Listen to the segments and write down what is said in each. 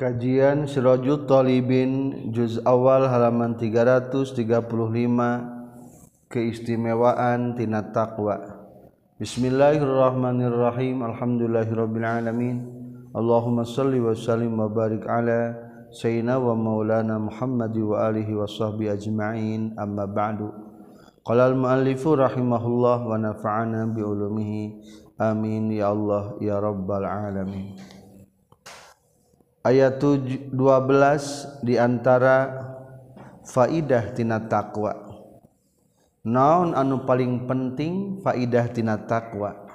Kajian Sirajut Talibin Juz Awal halaman 335 Keistimewaan Tina Taqwa. Bismillahirrahmanirrahim Alhamdulillahirrabbilalamin. Allahumma salli wa sallim wa barik ala Sayyidina wa maulana Muhammadi wa alihi wa sahbihi ajma'in Amma ba'du. Qala al-muallifu rahimahullah wa nafa'ana bi'ulumihi Amin ya Allah ya Rabbal alamin. ayat 12 diantara faidah tina takwa naon anu paling penting faidah tina takwa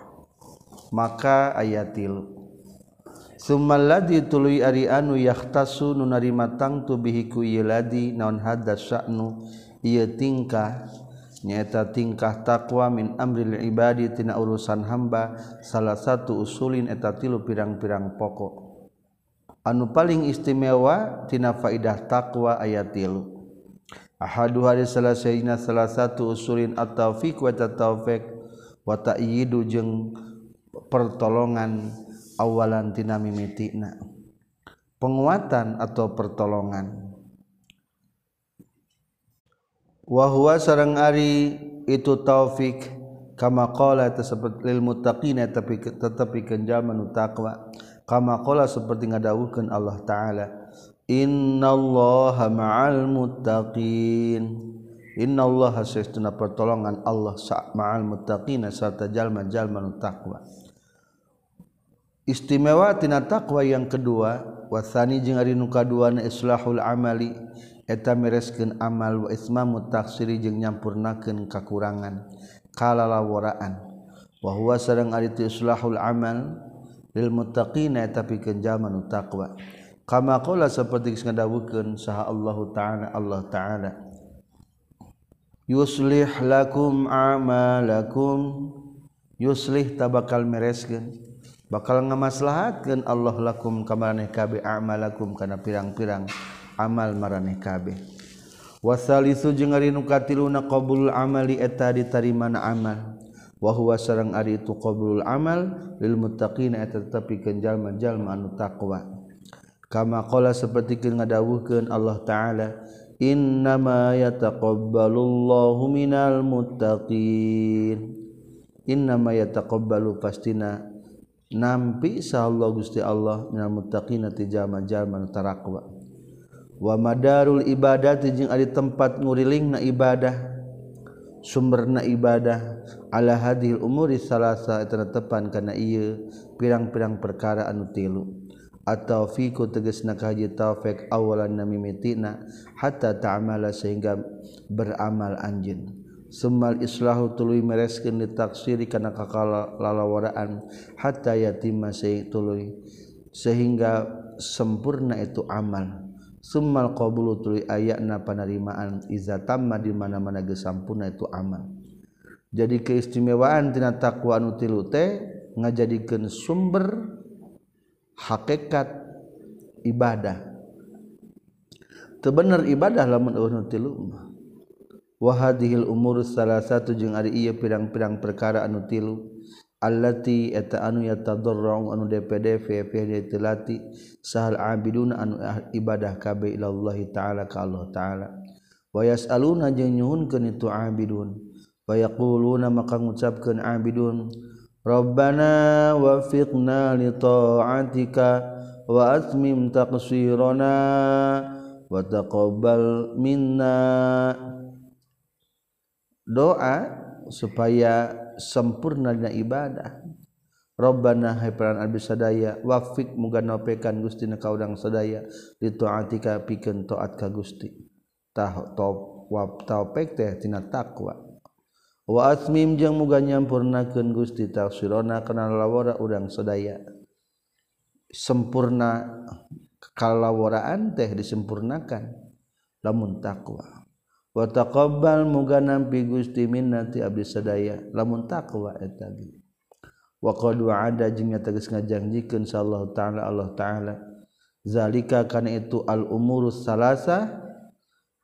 maka ayat tilu. Sumaladi tului ari anu yahtasu nu narima tangtu bihi ku yeladi naon hadas sya'nu? Ieu tingkah nyaeta tingkah takwa min amril ibadi tina urusan hamba salah satu usulin eta tilu pirang-pirang pokok. Anu paling istimewa tina faidah takwa ayat tilu. Ahadu hari selesainya salah satu usulin at-taufiq wa taufiq wa ta'yidu jeung pertolongan awalan tina mimitina penguatan atau pertolongan. Wa huwa ari itu taufik kama qala tersebut lil muttaqina tapi tetapi kenjal manu kamakola seperti ngadawuhkeun Allah taala innallaha ma'al muttaqin. Innallaha sesuna pertolongan Allah ma'al muttaqin sarta jalma-jalma nu takwa istimewa tina takwa yang kedua wasani jeung ari nu kaduana islahul amali eta mereskeun amal wa ismamu taksiri jeung nyampurnakeun kakurangan kalalaworaan. Wa huwa sareng ari islahul amal muttaqina eta pikeun jalma nu taqwa kama qala saperti geus ngadawukeun saha Allah taala Allah taala. Yuslih lakum amalakum. Yuslih tabakal mereskeun bakal ngamaslahatkeun Allah lakum kamaneh kabeh amalakum kana pirang-pirang amal maraneh kabeh wasalisu jeung ari nu katiluna qabul amali eta ditarimana amal. wahwa sarang ari itu qobrul amal lil muttaqina eta tepi kenjalma-jalma anu taqwa. Kama qala sapertikeun ngadawuhkeun Allah taala innama yataqabbalullahu minal muttaqin. Innama yataqabbalu pastina nampi Allah Gusti Allah minal muttaqina ti jalma-jalma anu taqwa. Wa madarul ibadati jeung ari tempat nguriling na ibadah. sumberna ibadah ala hadil umuri salasa etana tepan kana ieu pirang-pirang perkara anu tilu. Atau fiku tegasna kaji taufik awalan na mimitina hatta ta'amala sehingga beramal anjin semal islahu tuluy mereskeun ditaksiri kana kakala lalawaraan hatta yatima sehingga tuluy sehingga sempurna itu amal. summal qabulu tuluy ayana panerimaan iza tamma di mana-mana geus sampurna itu amal jadi keistimewaan tina takwa anu tilu teh ngajadikeun sumber hakikat ibadah. Tebener ibadah lamun eueuh tilu mah. Wa hadhil umur salah satu jeung ari ieu pirang-pirang perkara anu tilu. allati eta anu yatadarra'u anu DPD fi tilati sahal abidun anu ibadah kabeh ilallah taala ka Allah taala. Wa yasaluna jeung nyuhunkeun itu abidun. Wa yaquluna maka ngucapkeun abidun rabbana wafiqna li ta'atika wa atmim taqsirana wa taqabbal minna. Doa supaya sempurna dina ibadah. Robbana hai peran abdi sadaya wafik muga nopekan Gusti na kaudang sadaya ditaati ka pikeun taat ka Gusti. Tah top wa taopek teh tina takwa. Wa atmim jeung muga nyampurnakeun Gusti tafsirona kana lawara urang sadaya. Sempurna kalawaraan teh disempurnakan lamun takwa. wataqabbal muga nampi Gusti minnati abdi sadaya. Lamun taqwa eta ge. Wa qad wa'ada jeung tegas ngajangjikeun sallallahu taala Allah taala. Zalika kana itu al umurus salasa.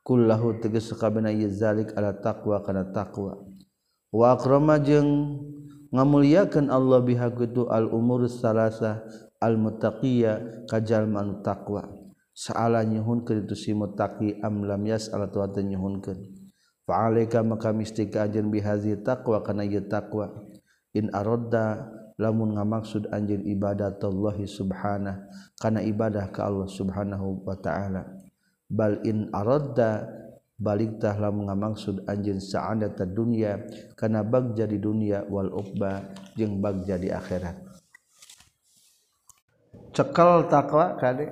Kullahu tegas kabena ieu zalik ala taqwa kana taqwa. Wa akrama jeung ngamuliakeun Allah biha al umurus salasa al muttaqiya kajalman taqwa. Saala nyuhunkeun itu si muttaqi am lam yas'al tu atuh nyuhunkeun. Fa alaika maka mesti ka anjeun bihazi taqwa kana ieu taqwa. In aradda lamun ngamaksud anjeun Allah subhanahu kana ibadah ka Allah subhanahu wa ta'ala. Bal in aradda baliktah lamun ngamaksud anjeun sa'adata dunya kana bagja di dunia wal uqba jeung bagja di akhirat. Cekal takwa kade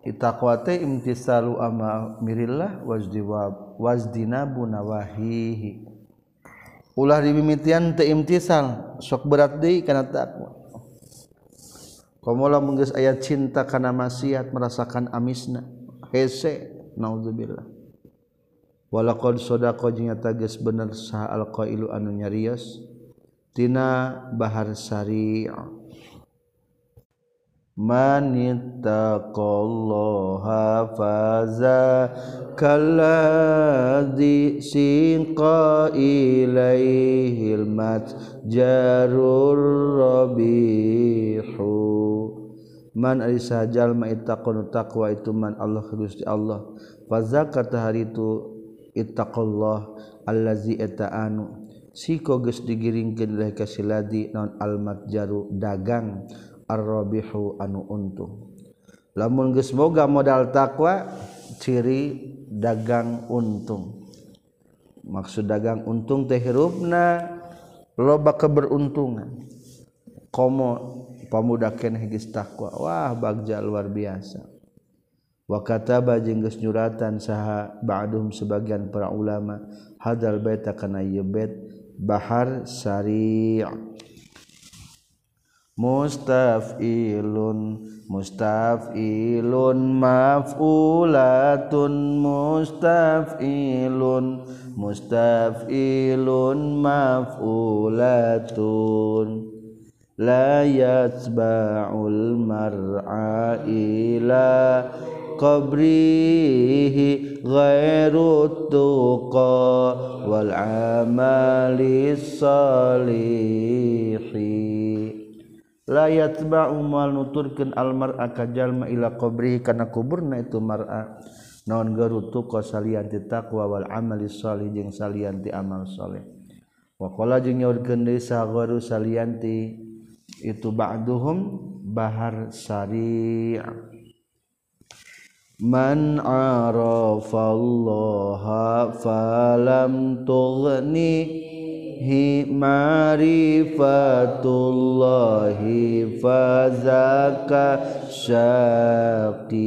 itaqwate imtisalu amarillah wajdiwab wazdinabu nawahihi ulah dimimitian teu imtisal sok berat deui kana takwa komola menggeus aya cinta kana maksiat merasakan amisna hese naudzubillah walaqad sadaqa jeung geus bener saha alqailu anu nyarios tina bahar syariah manittaqallaha faza kalladzi sinqa ilaihil matjarur rabihu. Man ari sajal ma ittaqun taqwa itu man Allah Gusti Allah. Faza kata hari itu ittaqallah allazi eta'anu. Siko geus digiringkeun ilahi kasiladi non almatjaru dagang. arrobihu anu untung lamun geus boga modal takwa ciri dagang untung. Maksud dagang untung teh hirupna loba keberuntungan. Komo pamuda keneh geus takwa wah bagja luar biasa. Wa kataba jeung geus nyuratan saha ba'dhum sebagian para ulama hadal baita kana ieu bait bahar sari' mustafilun mustafilun maf'ulatun mustafilun mustafilun maf'ulatun. La yatba'ul mar'a ila qabrihi ghairu tuqa wal amali salihi layat ba umal nuturkan almar akajallma ila qobri karena kuburna itu mar'a. Naon gerutu ko salianti taqwa wal amali solih jeung salianti amal soleh wakola jeung nyaurkeun deui sagharu salianti itu ba'duhum bahar sari' man arafa allaha falam tughni hi marifatullahi fazaka syaqi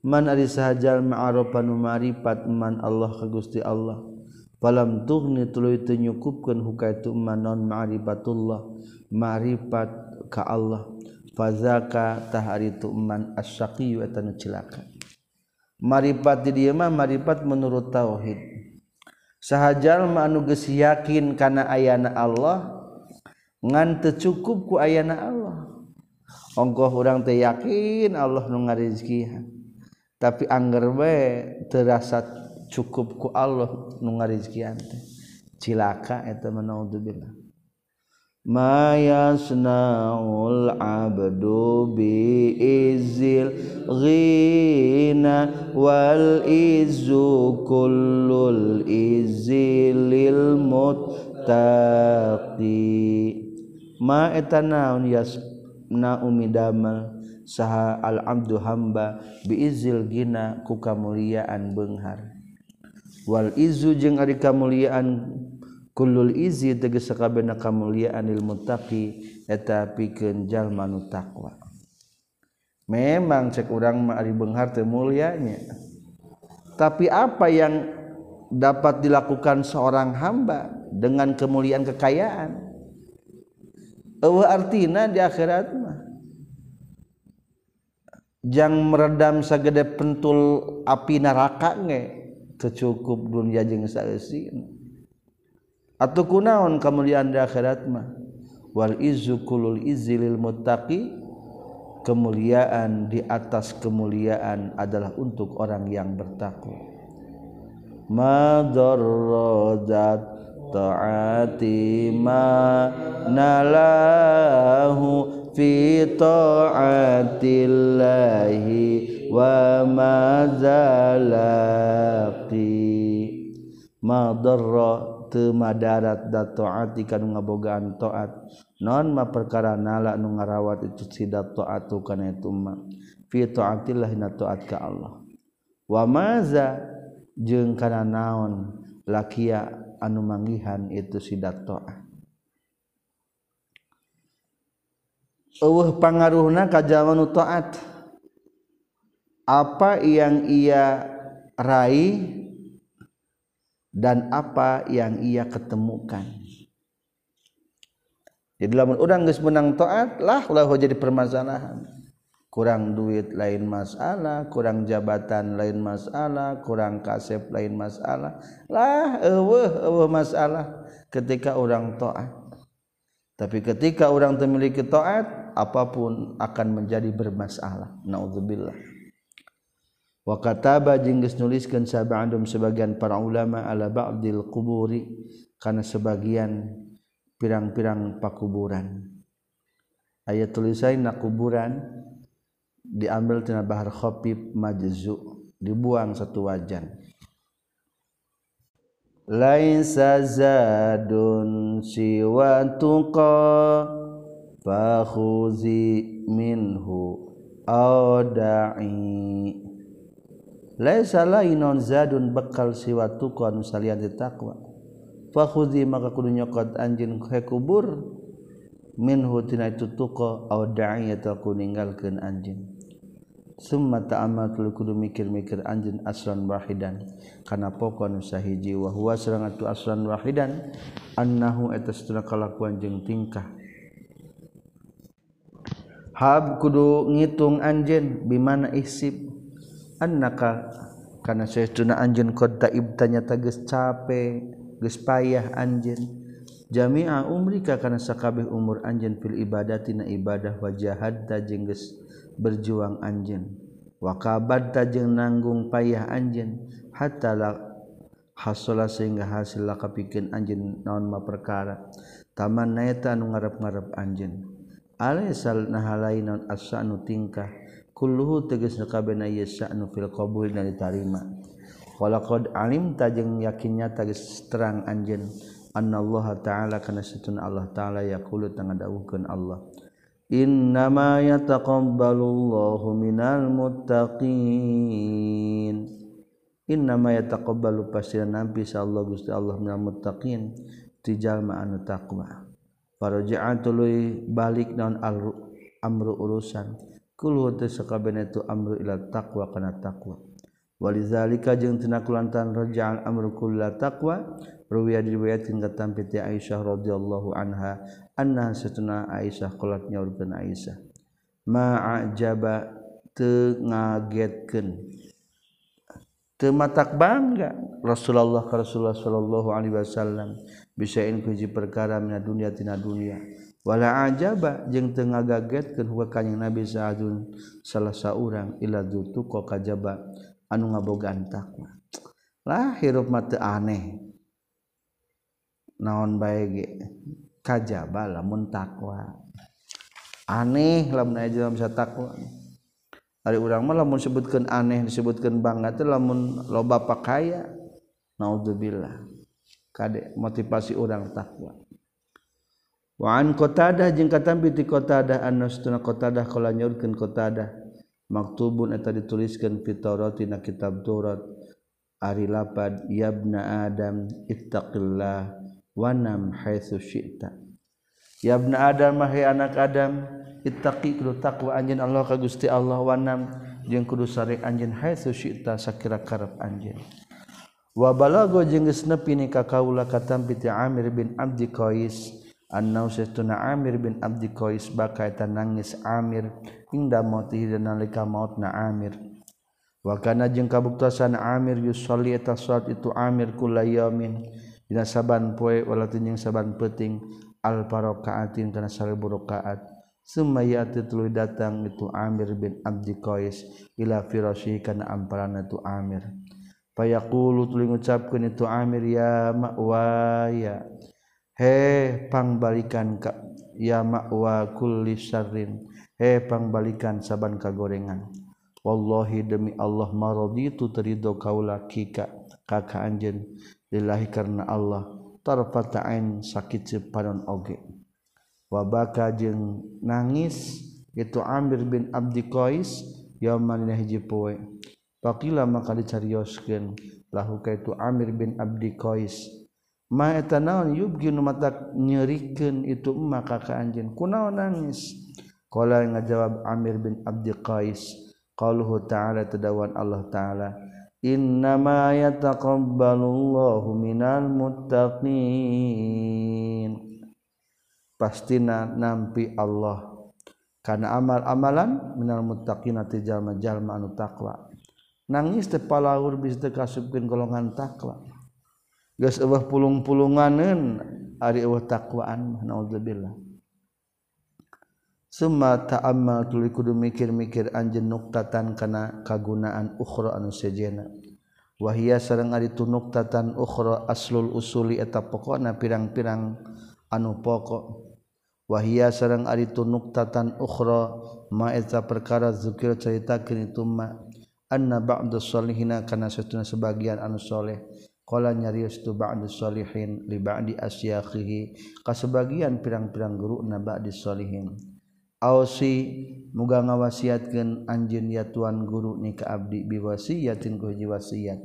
man ari sahajal ma'arafa nu marifat man Allah ka Gusti Allah. Falam tughni tuluy teu nyukupkeun hukaitu man non ma'rifatullah ma'rifat ka Allah. Fazaka tahari tu man asyaqi wa tanu celaka marifat di dieu mah marifat menurut tauhid. sahjal manu yakin kana ayana Allah ngan teu cukup ku ayana Allah. Ongkoh urang teh yakin Allah nu ngarizkihan tapi angger we terasa cukup ku Allah nu ngarizkihan teh. Cilaka eta manaudzubillah mayasnaul abdu bi izil ghina wal izu kullul izilil muttaqi. Ma eta naun yasna umi damal saha al abdu hamba bi izil gina ku kamuliaan beunghar wal izu jeung ari kamuliaan kulul izi tegese sakabehna kamuliaan ilmu muttaqi eta pikeun jalma nu takwa memang cek urang mah ari beunghar teu mulyanya tapi apa yang dapat dilakukan seorang hamba dengan kemuliaan kekayaan? Eueuh artina di akhirat mah. Jang meredam sagede pentul api neraka nge tercukup dunia jeung saeusina atau kunaon kemuliaan di akhirat mah? Wal izu kulul izilil muttaqi. Kemuliaan di atas kemuliaan adalah untuk orang yang bertakwa. Madarrajat taati ma nalahu fi taatillahi wa ma zalaqi. Madarra darat dat toati kan ngabogaan toat. Non ma perkara nala nu ngarawat itu sidat toatu kana itu ma. Fi taatillah na toat ka Allah. Wa maza jeung kana naon lakia anu manggihan itu sidat toat. Eueuh pangaruhna ka jaman taat apa yang ia raih dan apa yang ia ketemukan? Jadi lamun orang geus menang taat lah lah jadi permasalahan. Kurang duit lain masalah kurang jabatan lain masalah kurang kasep lain masalah. Lah eueuh eueuh masalah ketika orang taat. Tapi ketika orang memiliki taat apa pun akan menjadi bermasalah. Naudzubillah wakataba jengges nuliskan sabaandum sebagian para ulama ala ba'dil kuburi karena sebagian pirang-pirang pakuburan. Ayat tulisan na kuburan diambil tina bahar khafif majzu dibuang satu wajan. Laisa zadun siwa tuqa fakhuzi minhu awda'i laisa lainon zadun bekal siwa tukon salian taqwa fakhudhi maka kudu nyokot anjeun ka kubur. Minhu tina itu tuqa aw da'iyata ku ninggalkeun anjeun summa ta'amal kudu mikir-mikir anjeun asran wahidan. Kana pokon sahiji wa huwa sareng atu asran wahidan annahu eta satuna kalakuan jeung tingkah. Hab kudu ngitung anjeun bimana isip annaka kana saytuna anjeun qad taibtanya tages cape geus payah anjeun. Jami'a umrika kana sakabeh umur anjeun fil ibadati na ibadah wa jahadta jeung geus berjuang anjeun. Wa kabadta jeung nanggung payah anjeun hatta la hasala sehingga hasil la kapikeun anjeun naon ma perkara. Taman naeta anu ngarep-ngarep anjeun. Alaisal nahalain non asanu tingkah. kulluhu tegas kabena ieu sya'nu fil qabul dan ditarima. Walaqad alim tajeng yakinnya teges terang anjeun annallaha ta'ala kana satun Allah ta'ala yaqulu tangadawuhkeun Allah. Innama yataqabbalullahu minal muttaqin. Innama yataqabbalu pastian nabi sallallahu gusti Allah minal muttaqin. Ti jalma anu taqwa. Faraja'atului balik naon amru urusan. Itu amru ila taqwa kana taqwa. Walizalika jeung tina kulantan raja'al amru kulla taqwa ruwiya diriwayatkeun ka tampi ti Aisyah radhiyallahu anha anna satuna Aisyah qalat nyaurkeun Aisyah. Ma'ajaba teu ngagetkeun. Teu matak bangga Rasulullah ka Rasulullah sallallahu alaihi wasallam. Bisa in perkara mina dunia tina dunia wala ajaba jeung teu ngagagetkeun huwa kanjing Nabi saadun salah saurang ila dutu ka kajaba anu ngabogaan takwa. Lah hirup mah teu aneh. Naon bae ge? Kajaba lamun takwa. Aneh lamun aya dalam takwa. Ari urang mah lamun sebutkeun aneh disebutkeun bangga teh lamun loba pakaya. Naudzubillah kade motivasi urang takwa. Waan kotadah jeung katambiti kotadah annasuna kotadah kala nyaurkeun kotadah. Maktubun eta dituliskeun fi Taurati na kitab Taurat. Ari lapad yabna adam ittaqillah wanam haitsu syi'ta. Yabna adam hai anak adam ittaqi kudu taqwa anjeun Allah ka Gusti Allah wanam jeung kudu sare anjeun haitsu syi'ta sakira karep anjeun. Wa balago jeung geus nepi ni ka kaula katampiti Amir bin Abdi Qais. annauna Amir bin Abdi Qais bakaitan nangis Amir inda mauti nalika maut na Amir. Wakana jeung kabuktasan Amir yusolli eta salat itu Amir kula yamin dina saban poe wala tinjing saban peting al barokaatin kana salebu rakaat summa yati tuluy datang itu Amir bin Abdi Qais ila firasyi kana amparana tu Amir. Fayaqulu tuluy ngucapkeun itu Amir ya ma'waya. he pangbalikan ka ya ma'wa kulli syarrin. He pangbalikan saban kagorengan. Wallahi demi Allah maraditu terido kaula kika kakak anjen. Lillahi karena Allah tarfatain sakit sepanon oge. Wabaka jeng nangis itu Amir bin Abdi Qais yaman hiji poe. Pakila maka dicarioskeun lahu kaitu Amir bin Abdi Qais. maeta naon yubgin mata nyerikan itu maka ka anjin kunaon nangis. Qala ngajawab Amir bin Abdi Qais qaluhu ta'ala tadawan Allah ta'ala innama yataqabbalullahu minal muttaqin. Pastina nampi Allah. Karena amal-amalan minal muttaqin ti jalma-jalma anu takwa nangis teh palahur bis teu kasupkeun golongan takwa geus eueuh pulung-pulunganeun ari eueuh takwaan mah naudzubillah summa ta'ammal tuluy kudu mikir-mikir anjeun nuktatan kana kagunaan ukhra anu sejena. Wahia sareng ari tu nuktatan ukhra aslul usuli eta pokona pirang-pirang anu pokok. Wahia sareng ari tu nuktatan ukhra ma eta perkara zikir caritakeun itu ma anna ba'du sholihina kana satuna sebagian anu soleh. Qala nyarios tu ba'du sholihin li ba'di asyakhihi ka sebagian pirang-pirang guru na ba'di sholihin Ausi muga ngawasiatkeun anjeun ya tuan guru ni ka abdi biwasiyatin ku hiji wasiat.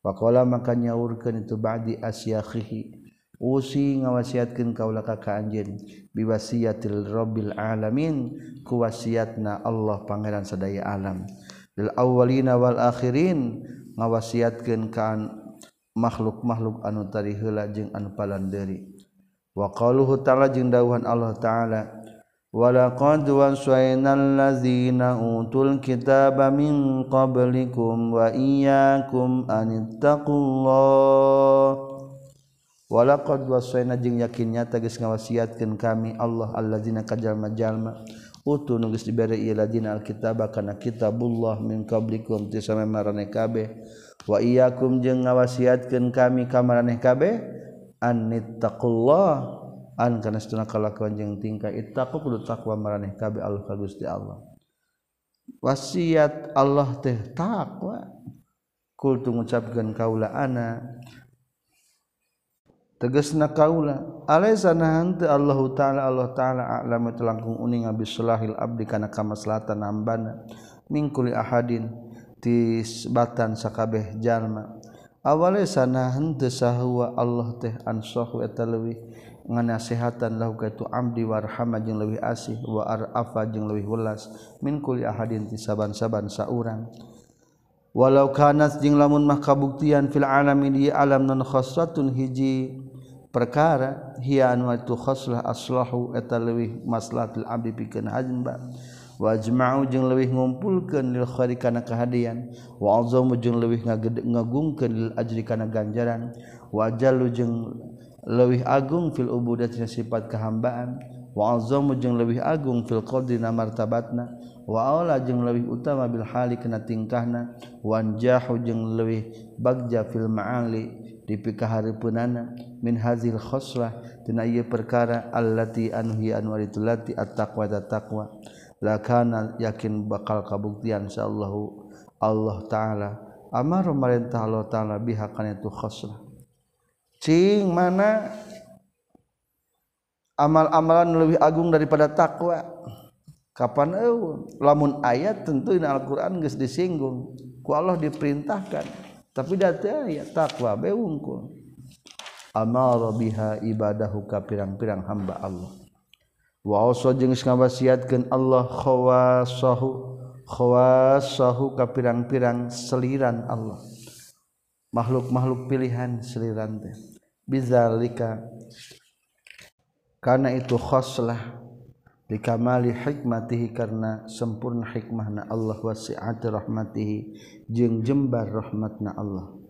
Faqala maka nyaurkeun itu ba'di asyakhihi. Usi ngawasiatkeun kaula ka ka anjeun biwasiyatil rabbil alamin ku wasiatna Allah pangeran sadaya alam. Lil awwalina wal akhirin ngawasiatkeun ka makhluk-makhluk anu tari heula jeung anu palanderi. Waqaluhu ta'ala jeung dawuhan Allah ta'ala walaqad wasainal ladzina utul kitaba min qablikum wa iyyakum an walaqad wasaina jeung yakinnya tegas ngawasiatkeun kami Allah alladzina kajalma-jalma utu nu geus dibere ieu ladina alkitab kana kitabullah min qablikum ti samemmarane kabeh. wa iyyakum jeung ngawasiatkeun kami ka maraneh kabeh annittaqullah an kana setuna kalakuan jeung tingkah ittaqu kudu takwa maraneh kabeh Allah ka Gusti Allah. Wasiat Allah teh takwa kultu ngucapkeun kaula ana tegasna kaula alaisa nahan Allah Allahu taala Allah taala a'lamu langkung uning abis salahil abdi kana kamaslahatan hambana mingkuli ahadin. tisbatan sakabeh jalma. Awale sana henteu sahwa Allah teh ansah wa talwi nganasehatan lahu ka tu amdi warhama jeung leuwih asih wa arafa jeung leuwih welas min kulli ahadin ti saban-saban saurang. Walau kanat jeung lamun mah kabuktian fil alami di alam non khassatun hiji perkara hiya anu tu khaslah aslahu eta leuwih maslahatul abdi pikeun hajin ba. wajma'u jeung leuwih ngumpulkeun lil khairi kana kahadian. Wa azamu jeung leuwih ngagungkeun lil ajri kana ganjaran. Wa jallu jeung leuwih agung fil ubudati sifat kahambaan wa azamu jeung leuwih agung fil qadri na martabatna. Wa aula jeung leuwih utama bil hali kana tingkahna. Wan jahu jeung leuwih bagja fil ma'ali di pikahareupeunana min hazil khoslah tina ieu perkara allati anhi anwaritulati at-taqwa taqwa lakana yakin bakal kabuktian sallallahu Allah taala. Amar pemerintah Allah taala biha kana itu khosrah. Cing mana? Amal-amalan lebih agung daripada takwa. Kapan eueuh lamun ayat tentu dina Al-Qur'an geus disinggung. Ku Allah diperintahkan. Tapi da ya takwa be wungkul. Amara biha ibadahu ka pirang-pirang hamba Allah. waoso jeung ngawasiatkeun Allah khawasahu khawasahu ka pirang-pirang seliran Allah. Makhluk-makhluk pilihan seliran teh. Bizalika karena itu khoslah bi kamali hikmatihi karena sempurna hikmahna Allah wasi'ati rahmatihi jeung jembar rahmatna Allah.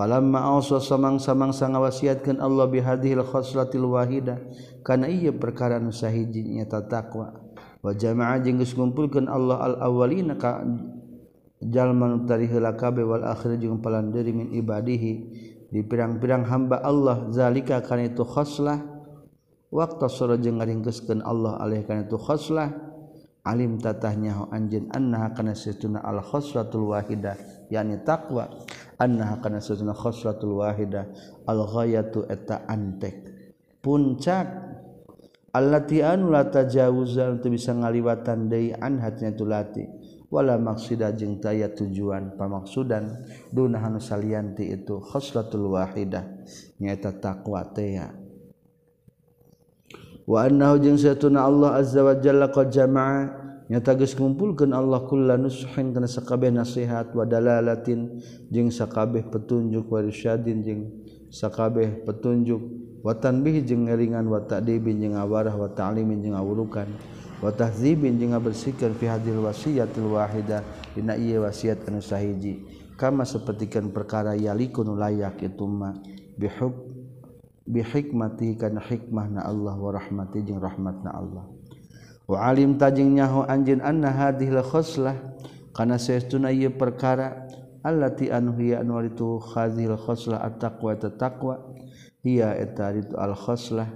Palammaos samang-samang sangawasiatkeun Allah bihadhil khoslatil wahida. Kana iya perkara nu sahiji nyata taqwa. Wa jama'a jeung geus ngumpulkeun Allah al awwalina ka Jalman tari heula wal akhir jeung palandeuri min ibadihi. Di pirang-pirang hamba Allah zalika kana itu khoslah Waktu sura jeung Allah alih kana itu khoslah alim tatahnya anjeun annaha kana situna al khoslatul wahida yakni Taqwa. annaha kana sesuna khosratul wahidah al ghayatu eta antek. Puncak allati an la tajawuzan teu bisa ngaliwatan deui an hatnya tulati wala maksida jeung taya tujuan pamaksudan duna hanu salianti itu khoslatul wahidah nyaeta takwa teh wa annahu jeung satuna Allah azza wa jalla qad jamaa nyata geus ngumpulkeun Allah kullu nushin kana sakabeh nasihat wa dalalatin jeung sakabeh petunjuk wa irsyadin jeung sakabeh petunjuk wa tanbih jeung ngeringan wa ta'dibin jeung awarah wa ta'limin jeung awurukan wa tahdzibin jeung ngabersihkeun fi hadil wasiyatil wahida dina ieu wasiat anu sahiji. Kama sapertikeun perkara yalikun layak itu ma bihub bihikmati kana hikmahna Allah wa rahmati jeung rahmatna Allah. alim tajing nyaho anjin anna hadhil khoslah kana saestuna ieu perkara allati anu hiya anu itu hadhil khoslah at-taqwa taqwa hiya eta itu al khoslah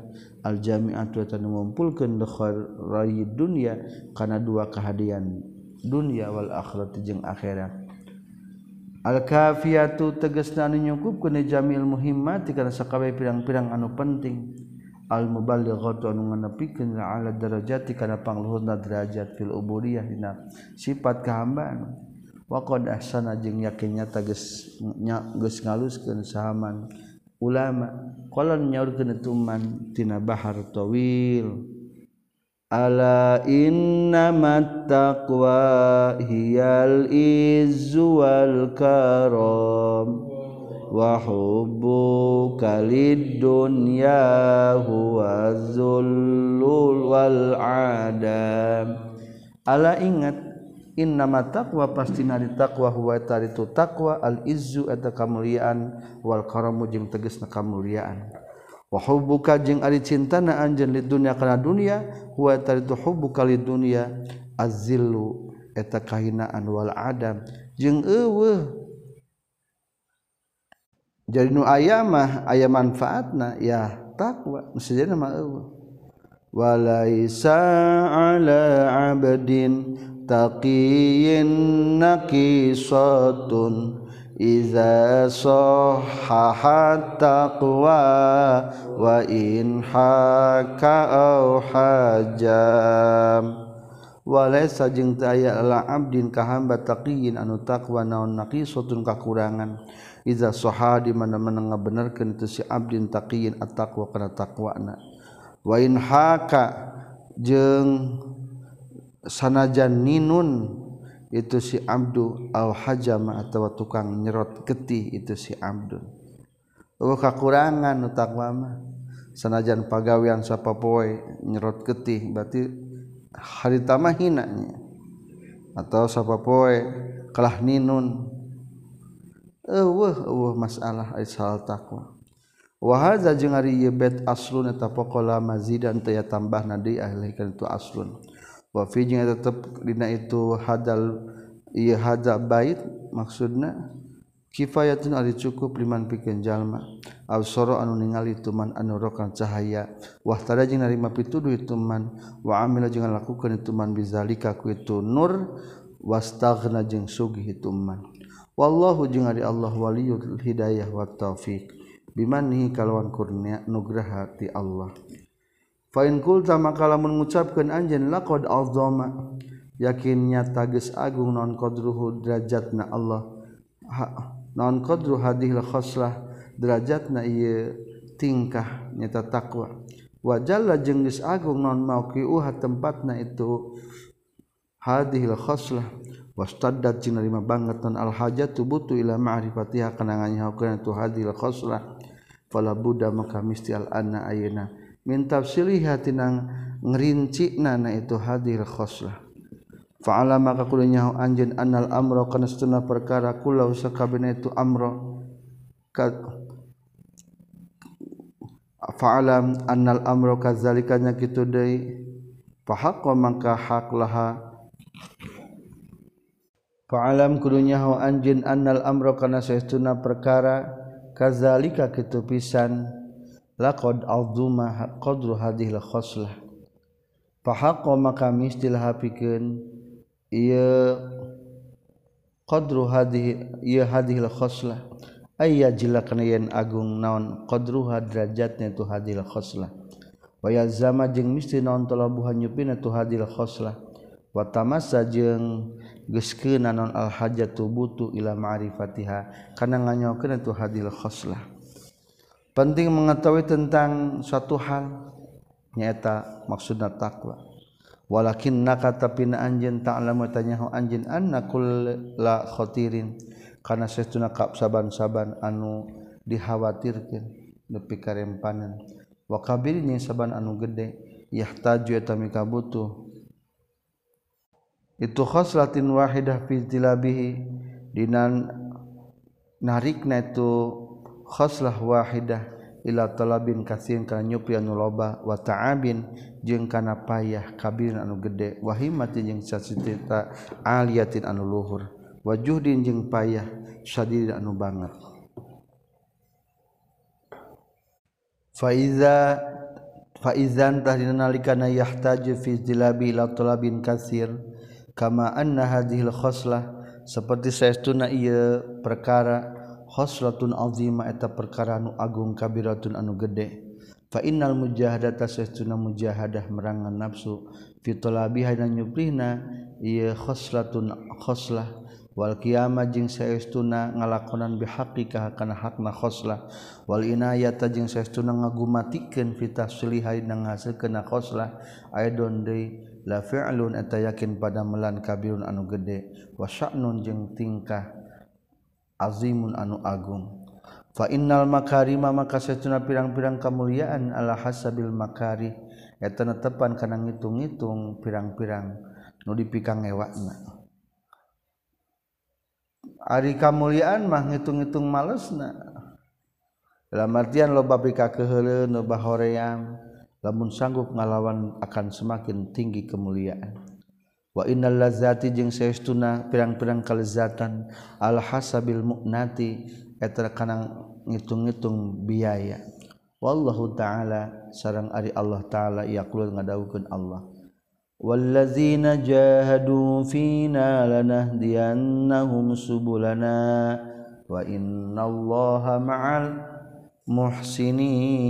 al jami'atu eta ngumpulkeun khairi dunya kana dua kahadian dunya wal akhirat jeung akhirat. Al-kafiyatu tegesna anu nyukupkeun jamil muhimmat kana sakabeh pirang-pirang anu penting. almubalighotonupikin ala darajati kana pangluhurna derajat fil ubudiyah dina sifat kahambaan waqad ahsana jeung yakinnya tages nya geus ngaluskeun sahaman ulama. Qala nyaurkeun tuman tina bahar tawil. Ala inna taqwa hiyal izzu wal karam. وحب كالدنيا هو الذل والعدم ala ingat innama taqwa pastina di taqwa huwa tari tu taqwa al izzu eta kamulian wal karamu jeung tegasna kamulian wa hubbuka jeung ari cintana anjeun di dunya kana dunya huwa tari tu hubbuka li dunya azzillu eta kahinaan wal adam. Jeung eueuh jadi nu aya manfaat na ya takwawala abadin taqiyin nakisatun iza sahahat taqwa wa in haka au hajam walaysa jeung aya la abdin ka hamba taqiyin anu taqwa naon nakisatun kakurangan iza soha di mana-mana ngabenerkeun teu si abdin taqiyin at-taqwa kana taqwana. Wa in haka jeung sanajan ninun itu si abdu al hajama atawa tukang nyerot getih itu si abdun. Oh kakurangan nu mah. Sanajan sapa sapapoe nyerot getih berarti harita mah hinanya. Atau sapapoe kalah ninun. masalah takwa. Wahaza jeung ari ieu bet aslun eta pokola mazidan teu tambah na ahli ahlikeun tu aslun. Wa fi jeung tetep dina itu hadal ie hadza bait maksudna kifayatun ari cukup liman pikeun jalma. Absara anu ningali tuman anu rokan cahaya. Wa tada jeung narima pituduh tuman. Wa amila jeung lakukeun tuman bizalika ku itu nur. Wastaghna jeung sugih tuman. wallahu jeung ari Allah waliyul hidayah wat taufik bimanihi kalawan kurnia nugraha ti Allah. Fa in qulta maka lamun ngucapkeun anjeun laqad azama. Yakinnya tagis agung non qadruhu derajatna Allah. Ha, non qadru hadhil khoslah derajatna tingkah nyata takwa wajallah jeung geus agung non mauqi'uha tempatna itu hadhil khoslah wastaddat jeung narima banget dan al hajatu butuh ila ma'rifatiha kana nganyahokeun tu hadil khoslah fala budda maka misti al anna ayeuna min tafsiliha tinang ngrincina nana itu hadil khoslah fa'ala maka kudu nyaho anjeun annal amra kana satuna perkara kulau sakabena itu amro. ka fa'alam annal amra kadzalikanya kitu deui fa maka hak laha. Pa'alam kudunya ho anjin annal amro kana saestuna perkara kazalika kitu pisan laqad azuma qadru hadhil khoslah. Fahaqqa maka mistilah hapikeun ieu qadru hadhihi ieu hadhil khoslah. Ayya jila kana yen agung naon qadru derajatna tu hadhil khoslah. Wa yazama jeung misti naon talabuhan nyupina tu hadhil khoslah. Wa tamassa jeung geske nanon al-hajat tubutu ila ma'rifatiha. Karena nganyokeun itu hadil khoslah. Penting mengetahui tentang suatu hal nyaeta maksudna takwa. Walakin naka tapi na anjeun ta'lamu tanyahu anjeun anna kulla khatirin karena sesuna kap saban-saban anu dikhawatirkeun nepi ka rempanan wa kabirin saban anu gede yahtaju eta mika butuh itu khoslatin wahidah fi tilabihi dinan narikna itu khoslah wahidah ila talabin kasin kana nyupi anu loba wa ta'abin jeung kana payah kabirin anu gede wa himmatin jeung sasitita aliyatin anu luhur wa juhdin jeung payah sadid anu banget. Fa iza fa izan tahdina nalikana yahtaju fi tilabi ila talabin kasir kamaan hadhil khoslah seperti sayauna ia perkara khoslatun azima eta perkara anu agung kabiratun anu gede. Fa innal mujahadata sayauna mujahadah merangan nafsu fi talabiha dan nyuplihna ieu khoslatun khoslah wal qiyamah jeung saestuna ngalakonan bihaqi kana hakna khoslah wal inayata jeung saestuna ngagumatikeun fi tafsiliha nang hasilkeun khoslah aidon deui la fi'lun eta yakin pada melan kabirun anu gede. Wa sya'nun jeung tingkah azimun anu agung. Fa innal makarima maka satuna pirang-pirang kamuliaan ala hasabil makari. Eta netepan kana ngitung-ngitung pirang-pirang nu dipikang ewakna ari kamuliaan mah ngitung-ngitung malesna. Dalam artian loba pika keheuleuh loba hoream. Lamun sanggup ngalawan akan semakin tinggi kemuliaan. Wa innal lazati jeung saestuna pirang-pirang kalezatan al hasabil mu'nati eta kana ngitung-ngitung biaya. Wallahu taala sareng ari Allah taala yaqul ngadawukeun Allah. Wallazina jahadu fina lanahdiyannahum subulana wa innallaha ma'al muhsinin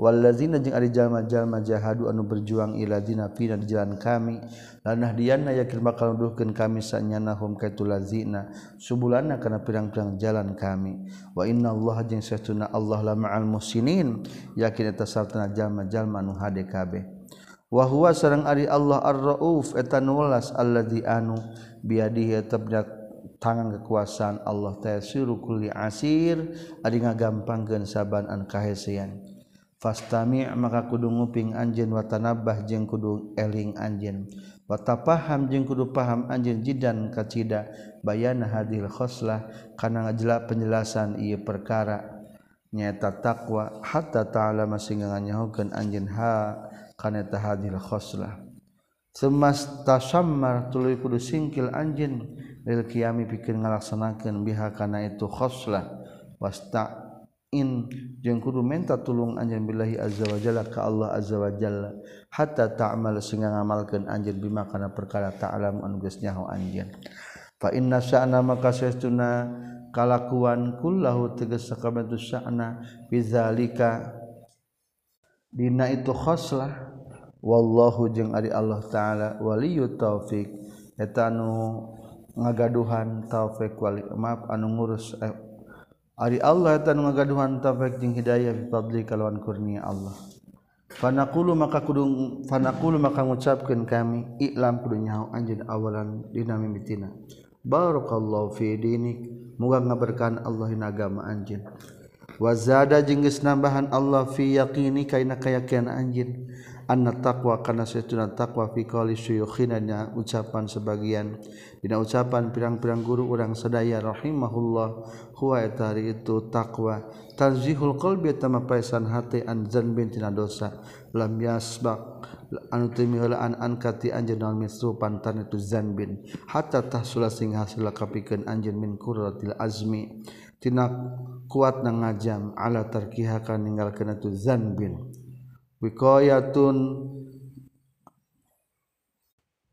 walazina jeung ari jalma-jalma jahadu anu berjuang iladzina fina di jalan kami lanah diana yakin bakal nuduhkeun kami sanyana hum kaitu lazina subulana kana pirang-pirang jalan kami. Wa innallaha jeung sesuna Allah la ma'al muhsinin yakin eta sartana jalma-jalma anu hade kabeh. Wa huwa sareng ari Allah ar-rauf eta nulas allazi anu biadihi tabda tangan kekuasaan Allah tasiru kulli asir ari ngagampangkeun saban an kahesean. Fastami maka kudu nguping anjeun watanabah jeung kudu eling anjeun. Wata paham jeung kudu paham anjeun jidan kacida bayana hadil khoslah kana ngajela penjelasan ieu perkara. Nyaeta takwa hatta ta'ala sehingga nganyahukeun anjeun ha kana ta hadil khoslah. Semas tasammar tuluy kudu singkil anjeun lil qiyami pikeun ngalaksanakeun biha kana itu khoslah. Wasta in jeung kudu menta tulung anj billahi azza wajalla ka Allah azza wajalla hatta ta'mal sehingga ngamalkeun anjeun bima kana perkara ta'lam anu geus nyaho anjeun. Fa inna sya'na maka sesuna kalakuan kullahu tegas sakabatu sya'na bizalika dina itu khoslah. Wallahu jeung ari Allah taala waliyut taufik eta anu ngagaduhan taufik wali maaf anu ngurus eh, Ari Allah tan magaduhan taufik jeung hidayah fi fadli kalawan kurnia Allah. Fanaqulu maka kudu fanaqulu maka ngucapkeun kami iklam kudu nyaho anjeun awalan dina mimitina. Barakallahu fi dinik. Muga ngaberkahan Allah dina agama anjeun. Wa zada jeung geus nambahan Allah fi yaqini kaina kayakinan anjeun. Anna taqwa kana satuna taqwa fi qali syuyukhina ucapan sebagian. Dina ucapan pirang-pirang guru urang sadaya rahimahullah huwa etari itu taqwa. Tanzihul qalbi tama paisan hati an zanbin tina dosa. Lam yasbaq anutimikati anj pantan itu zanbin hatatah sing hasil kapikan anj minkurtil Azmitina kuat na ngajam ala terkihakan meninggal ke itu zanbin wikoyaun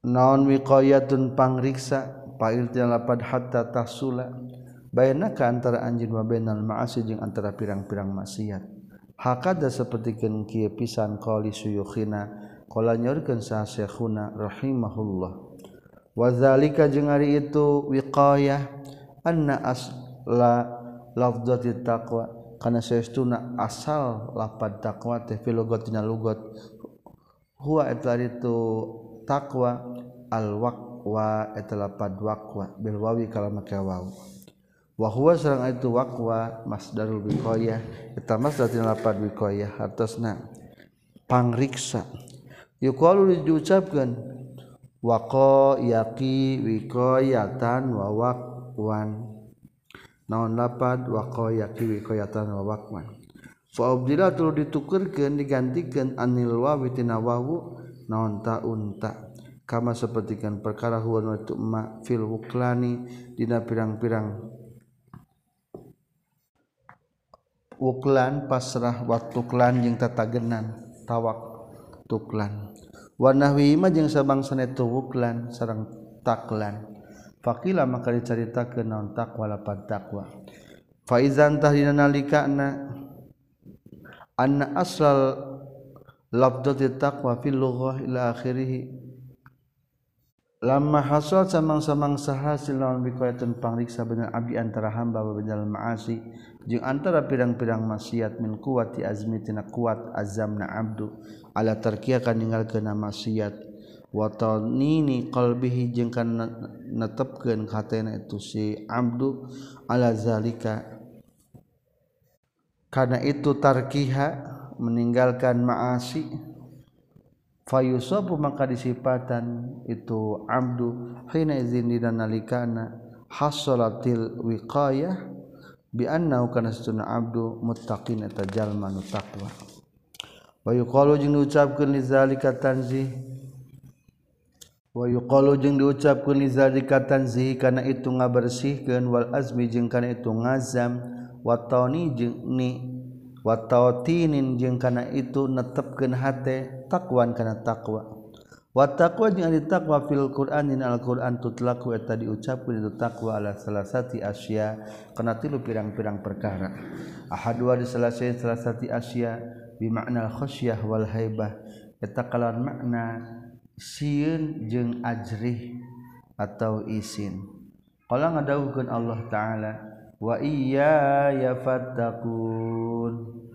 naon wikoyaun pangriksa pailpad hatta sula bayaka antara anjing wabenal maasi jeung antara pirang-pirang maksiat. Hakada sapertikeun kieu pisan qali suyukhina qala nyorkeun sa syekhuna rahimahullah. Wa zalika jeung ari itu wiqayah anna asla lafdzati taqwa karena seestuna asal lapad takwa teh lugot huwa etlar itu takwa al wakwa etalapad wakwa bil wawi kalau make waw. Wa huwa itu wakwa masdarul wiqayah eta masdar tina lapad wiqayah. Hartosna pangriksa. Yuqalu diucapkan wako yaki wiqayatan wa waqwan. naon lapad wako yakiwi koyatan wawakman Fa'abdillah tulu ditukerkan digantikan anil wawi tina wawu naon ta'un ta kama sepertikan perkara huwan wa tu'ma fil wuklani dina pirang-pirang. Wuklan pasrah wa tuklan jeung tatagenan tawak tuklan wa nahwi ma jeung sabangsa itu wuklan sareng taklan fakila maka diceritakeun naon takwa lapan takwa. Faizan tahdina nalikana anna asal lafdzati taqwa fil lughah ila akhirih. Lama hasal samang-samang sahasil lawan biqayatun pangriksa benar abdi antara hamba benar maasi antara pidang-piraang maksiat min kuati Azmitina kuat azamna Abdul ala ke nama maksiat watal nini qbihhi jengkan netepken hatna itu si Abdul alazalika karena itu tarkiha meninggalkan maasi. Fayusobu maka disipatan itu Abdul hina izin dan nalikana hasolatil wiqayah anna kana sunna abdu muttaqin eta jalma nu taqwa. Wa yuqalu jeung diucapkeun li zalika tanzih Wahyu jeung diucapkeun li zalika zihi kana itu ngabersihkeun Wal azmi jeung kana itu ngazam wa watinin jeung karena itu netepkeun hate takwan kana takwa watakwa ditakwa fil Quran Alquran tutlaku eta diucapkan itu takwa ala salasati Asia karena tilu pirang-pirang perkara. Aha dua diselesai salahsati Asia bimakna wal haibah. Eta kalauan makna siun jeung ajrih atau isin. Kalau ngadauhkan Allah ta'ala wa iya ya fatakun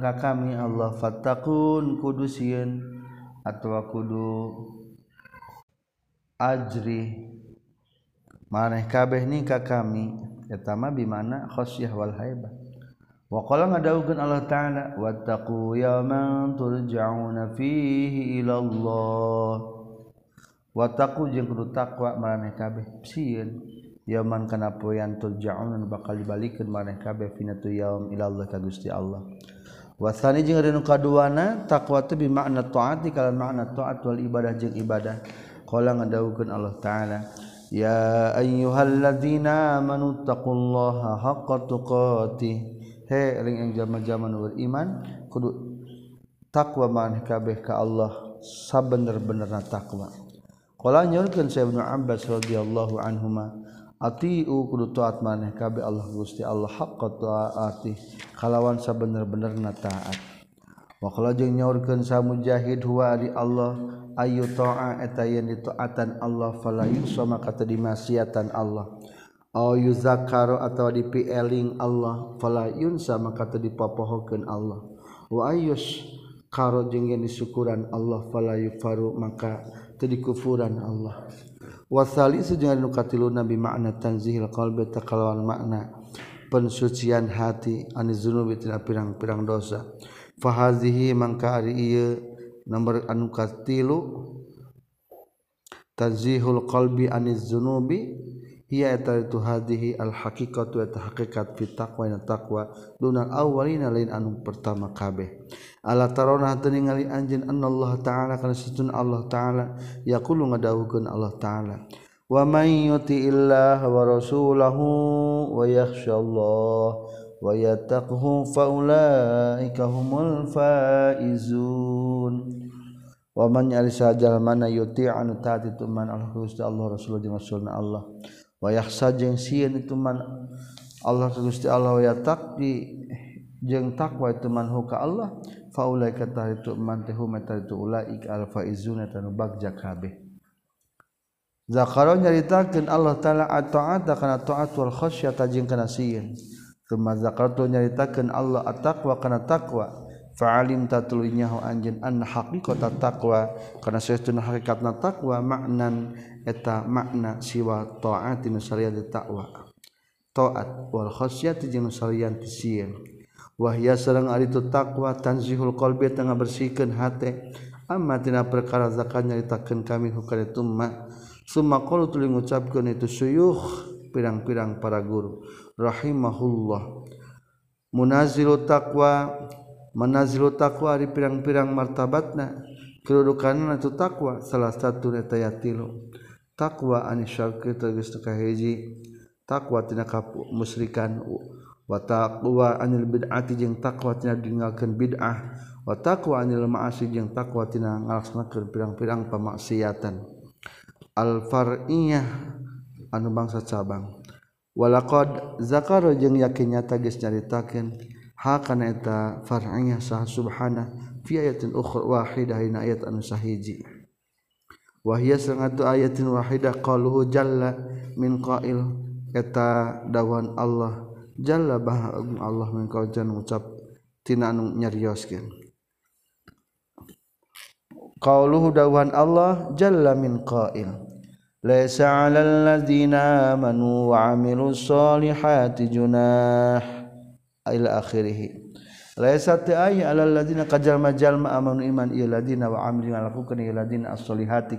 ka kami Allah fatakun kudu siun atau kudu ajri maneh kabeh nikah kami etama bimana khosyah wal haibah. Waqa ngadaukan Allah ta'ala wattaqu yawman turja'una fihi ila Allah. Wattaqu jeung kudu takwa maraneh kabeh sieun yaman kana poean turja'una bakal dibalikeun maraneh kabeh fina tu yaum ila Allah ka Gusti Allah. Wasani jeung anu kaduana takwa teh bi makna taat kalawan makna taat wal ibadah jeung ibadah. Qala ngadaukeun Allah ta'ala Ya ayyuhalladzina amanu taqullaha haqqa tuqatih heling zaman iman kudu takwa man kabeh ka Allah sabener-bener takwa. Qala nyorkeun Syekh Ibnu Abbas radhiyallahu anhuma ati'u kudu taat maneh kabeh Allah Gusti Allah haqqa taati kalawan sabener-benerna taat. Wa qala jeung nyorkeun sa mujahid huwa di Allah ayu ta'a eta yen ditaatan Allah fala yusama kata dimasiatan Allah. yuzakaro atau dipieling Allah fala yunsa maka teu dipapohokeun Allah. Wa ayus karo jeung yen syukuran Allah fala yufaru maka teu dikufuran Allah. Wasali salisu nukatilu nabi makna tanzihil qalbi takalawan makna pensucian hati aniz zunubi tina pirang-pirang dosa. Fahazihi mangka ari ieu nomor anu katilu tanzihul qalbi aniz zunubi hiya eta itu hadhihi al haqiqatu eta hakikat fi taqwa na taqwa dunal awwalina lain anu pertama kabeh ala tarona teu ningali anjeun Allah taala kana satun Allah taala yaqulu ngadawuhkeun Allah taala wa may yuti illah wa rasulahu wa yakhsha Allah wa yattaqhu fa ulaika humul faizun wa man yalisa jalmana yuti anu taati tuman al Allah rasulullah jeung rasulna Allah wayak sajang sian itu man Allah Gusti Allah ya takdi takwa itu man huka Allah. Faulai kata itu man tehu meta itu ulaik al faizuna tanu bagja kabeh. Zakaro nyaritakeun Allah taala at-ta'ata kana ta'at wal khasyata jeung kana sieun. Tuma zakartu nyaritakeun Allah at-taqwa kana taqwa. Fa'alim tatluinyahu anjeun anna haqiqata taqwa kana saestuna hakikatna taqwa maknan eta makna siwa taat nu salian takwa taat wal khasyat jeung salian tisieun wahya sareng ari tu takwa tanzihul qalbi tengah bersihkeun hate amma tina perkara zakat nyaritakeun kami hukana tumma summa qalu tuluy ngucapkeun itu suyuh pirang-pirang para guru. Rahimahullah. Munazilu taqwa manazilu taqwa ari pirang-pirang martabatna. Kedudukan itu takwa salah satu netayatilu takwa anisyarki tegas hiji. Takwa tina kapu musrikan wa taqwa anil bid'ati jeung takwa tina dingalkeun bid'ah. Wa taqwa anil ma'asi jeung takwa tina ngalaksanakeun pirang-pirang pamaksiatan. Al far'iyah anu bangsa cabang. Walaqad zakara jeung yakin nyata geus nyaritakeun hakana eta far'iyah sah subhana fi ayatin ukhra wahidah ayat anu sahiji wahia sangatu ayatin wahidah qaluhu jalla min qail. Eta dawan Allah jalla bahagung Allah min qail jan ucap tina anu nyarioskeun. Qaluhu dawan Allah jalla min qail. ليس على الذين آمنوا وعملوا الصالحات جناح إلى آخره imanhati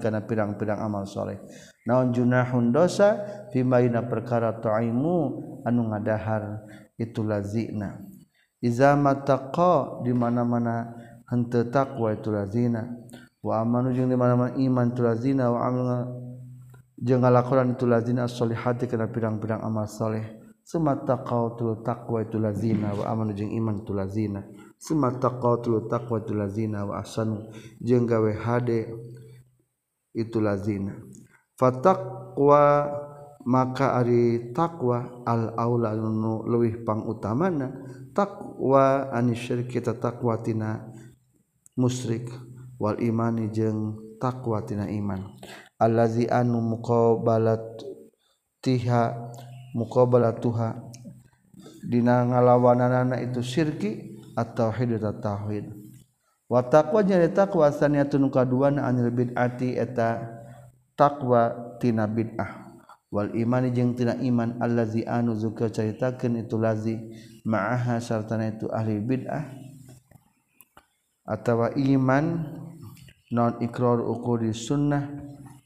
kana pirang-pirang amalsholeh naon junahun dosa? Pimaina perkara toaimu anu ngadahar itu lazina izama taqo dimana-mana hente takwa itu lazina wa amanu jeung dimana-mana iman itu lazina wa amal jeung ngalakonan itu lazina as-solihati kana pirang-pirang amal soleh. Kau tu takwa itu lazina wa aman jeung iman tu lazina semata kau tu takwa itu lazina wa asanu jeung gawe hade itu lazina fataqwa maka ari takwa al aula nu leuwih pang utamana takwa anis syirki takwa tina musyrik wal imani jeung takwa tina iman. Allazi anu muqabalat tiha muqabalah tuha dina ngalawananana itu syirki atau tauhid atau tauhid wa taqwa jadi taqwa saniatun kaduana anil bid'ati eta taqwa tina bid'ah. Wal imani jeung tina iman allazi anu zuka caritakeun itu lazi ma'aha sartana itu ahli bid'ah. Atawa iman non ikrar ukuri sunnah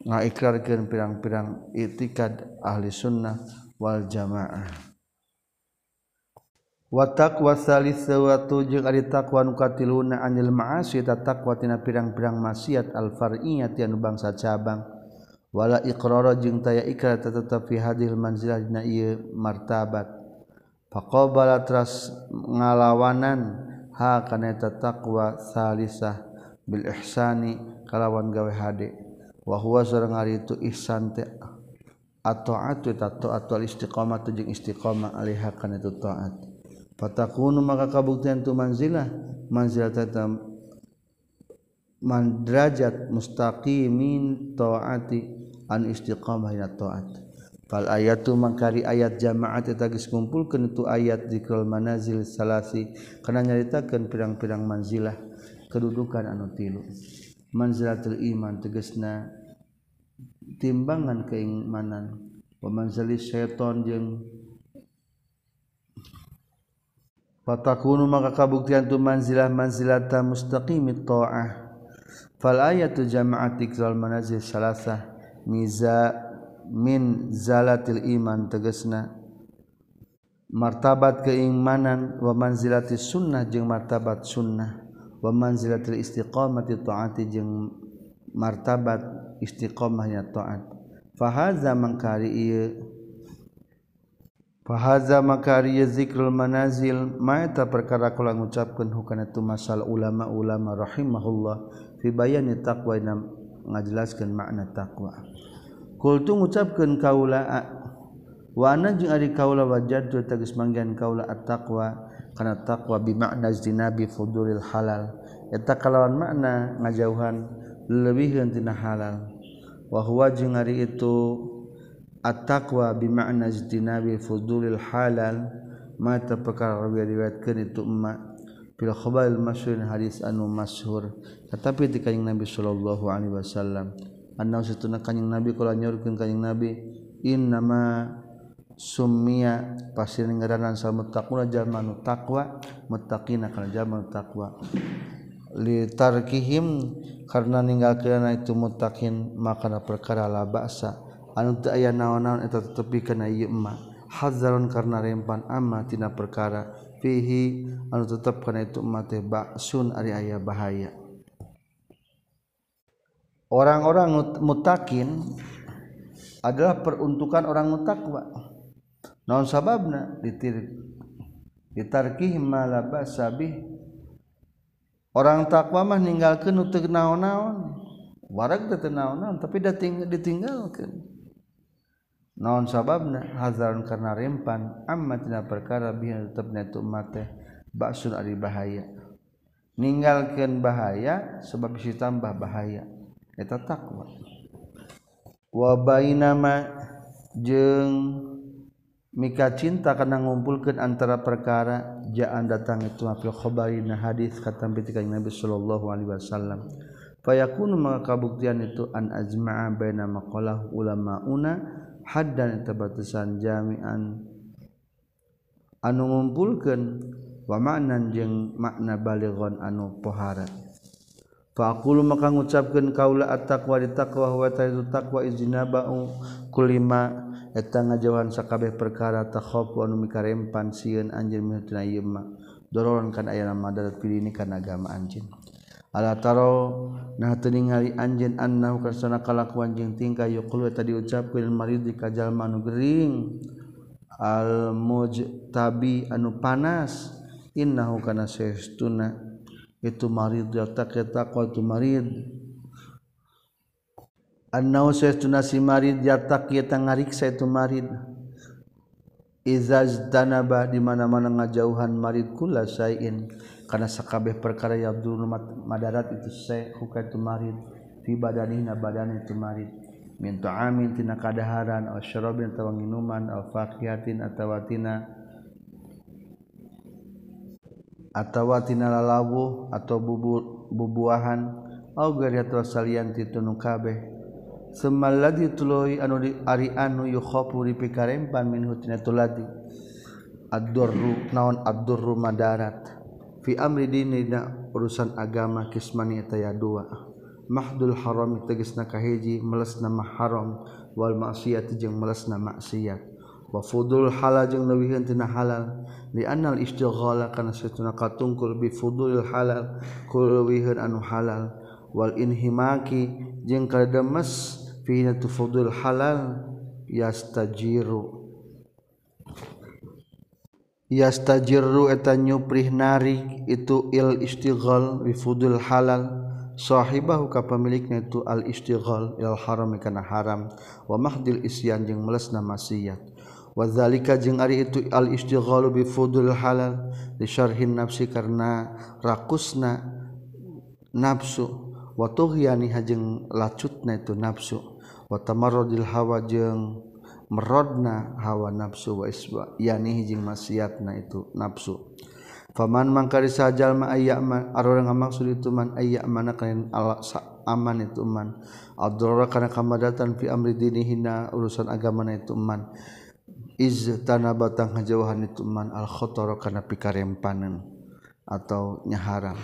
ngaiklarkeun pirang-pirang itikad ahli sunnah. wal jamaah. Watak wasalis sewatu jeung ari takwa nu katiluna anil ma'asi ta takwa tina pirang-pirang maksiat al far'iyah ti anu bangsa cabang. Wala iqrara jeung taya ikrar tetep fi hadil manzilah dina ieu martabat. Faqabala tras ngalawanan ha kana eta takwa salisah bil ihsani kalawan gawe hade. Wa huwa sareng ari itu ihsan teh at-taatu ta taat wal istiqamah jeung istiqamah alaiha kana itu taat. Fatakunu maka kabuktian tu manzilah. Manzilah tata mandrajat mustaqimin taati an istiqamah ina taat. Fal ayatu mangkari ayat jamaat eta geus ngumpulkeun tu ayat zikrul manazil salasi. Kana nyaritakeun pirang-pirang manzilah kedudukan anu tilu. Manzilatul iman tegasna timbangan keimanan pemanzali seton jeung Fatakunu maka kabuktian tu manzilah manzilata mustaqimi ta'ah. Fal ayatu jama'at ikral manazil salasah miza min zalatil iman tegesna martabat keimanan wa manzilati sunnah jeung martabat sunnah. Wa manzilatil istiqamati taati jeung martabat istiqomahnya taat. Fahaza mangkari ieu Fahaza makari zikrul manazil. Maeta perkara kula ngucapkeun hukana tu masal ulama-ulama rahimahullah. Fi bayani taqwa na ngajelaskeun makna taqwa. Qultu ngucapkeun kaula wa ana jeung ari kaula wajadtu tegas manggian kaula at-taqwa. Kana taqwa bi makna zinabi fudulil halal. Eta kalawan makna ngajauhan. lebihtina halalwahwa jeung hari itu attaqwa bimaknabi fudulil halal mata pekar riwayatkan itu emak. Fil khabaril masyhur hadis anu masyhur. Tetapi di kanjing Nabi sallallahu alaihi wasallam anna satuna kanjing Nabi kala nyorkeun kanjing Nabi innama summia pasir ngaranan sal muttaquna jalma nu taqwa muttaqina kana jalma taqwa. Li tarkihim karena ninggalkeun itu muttaqin maka perkara la ba'sa anu teu aya naon-naon eta tetepikeun ieu emma hazaron karena rempan amma tina perkara. Fihi anu tetep kana itu emma teh ba'sun ari aya bahaya. Orang-orang mutakin adalah peruntukan orang mutakwa. Naon sababna? Ditir ditarkih malaba sabih orang takwa mah meninggalkan untuk naon-naon. Warak naon-naon tapi ditinggalkan naon sababna? Hazaran karena rempan. Amma tina perkara bihan tetapna itu mate baksun ari bahaya. Ninggalkan bahaya sebab bisa tambah bahaya. Eta takwa. Wa bainama jeung Mika cinta karena ngumpulkan antara perkara jaan datang itu mafil khobari na hadis kata ketika Nabi Shallallahu Alaihi Wasallam. Fayakun maka kabuktian itu an ajma'a baina maqalah ulamauna haddan tabatusan jami'an anu ngumpulkeun wa ma'nan jeung makna balighan anu pohara. Faqulu maka ngucapkeun kaula at-taqwa di taqwa wa ta'zu taqwa iznaba'u kulima eta ngajauhan sakabeh perkara takhof anu mikarempan sieun anjeun mihitna ieu mah. Dororon kana aya madarat darat kana agama anjeun. Ala taro nah teu ningali anjeun annahu kana kalakuan jeung tingkah yuqulu eta diucapkeun marid di kajalma anu gering. Al mujtabi anu panas innahu kana sesuna itu marid ya taqwa tu marid. Nasi marid jatak ngariksa itu marid. Izaz danaba di mana-mana ngajauhan marid kula sayin. Karena sakabeh perkara ya Abdul madarat itu saya huka itu marid. Fi badanina badan itu marid. Min ta'amin tina kadaharan aw syarabin atawa minuman aw faqihatin atawa tina atawa tina lalawu atau bubu bubuahan aw gari atau salian kabeh semaladi tuluy anu di ari anu yukhafu di pikarempan min hutina tuladi. Ad-durru naon ad-durru madarat. Fi amri dinina urusan agama kismani eta ya dua. Mahdul haram tegasna kahiji melesna haram wal maksiat jeung melesna maksiat. Wa fudul halal jeung leuwihkeun tina halal. Li annal istighala kana satuna katungkul bi fudulil halal kuleuwihkeun anu halal. Wal inhimaki jeung kademes fina tufudul halal yastajiru. Yastajiru eta nyuprih nari itu il istighal fudul halal. Sahibahu ka pemiliknya itu al istighal il haram kana haram. Wa mahdil isyan jeung melesna maksiat. Wa zalika jeung ari itu al istighal fudul halal li syarhin nafsi karena rakusna nafsu. Wa tughyani jeung lacutna itu nafsu watamarrodil hawa jeung merodna hawa nafsu wa isba yani hijing maksiatna itu nafsu. Faman mangkari sajal ma ayyaman arora ngamaksud itu man ayyamana kain ala aman itu man. Adrara kana kamadatan fi amri dinihina urusan agama itu man. Iz tanabatang hajawahan itu man al khotara kana pikarempanan atau nyaharang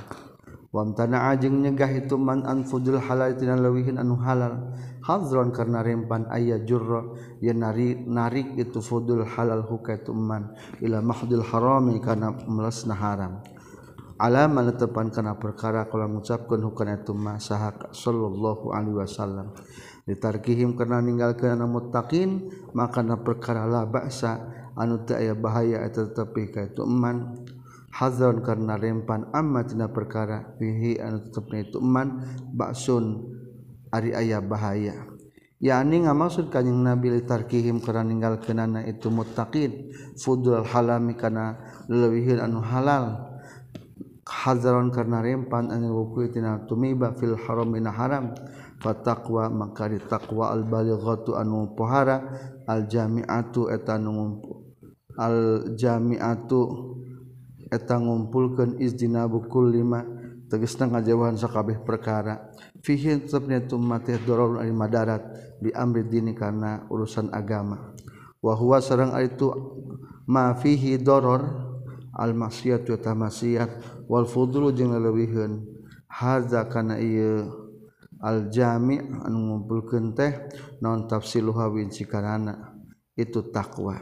wam tanah ajeng nyegah itu man anfudul halal tina lewihin anu halal. Hadron karena rempan ayat jurro yang narik narik itu fudul halal hukai itu man. Ila mahdul harami karena melesna haram. Alama tepan karena perkara kalau mengucapkan hukain itu ma sahak sallallahu alaihi wasallam. Ditarkihim karena ninggalkan anu muttaqin maka na perkara la ba'sa anu tak ayah bahaya eta tepi ka itu hazon karena rempan amma tina perkara fihi anu tetepna itu man baksun ari aya bahaya. Yakni ngamaksud kanjing nabi litarkihim karena ninggalkeunana itu muttaqin fudul halami kana leuwihil anu halal. Hazaron karena rempan anu wuku tina tumiba fil haram mina haram. Fataqwa maka di taqwa al balighatu anu pohara al jami'atu eta al jami'atu eta ngumpulkeun bukul kullima tegasna ngajauhan sakabeh perkara. Fihi tetapnya itu matih dororun ari madarat bi dini kana urusan agama. Wa huwa sareng itu ma fihi doror al maksiat wa maksiat wal fudlu jeung leuwihun haza kana ieu al jami anu ngumpulkeun teh non tafsiluha win sikarana itu takwa.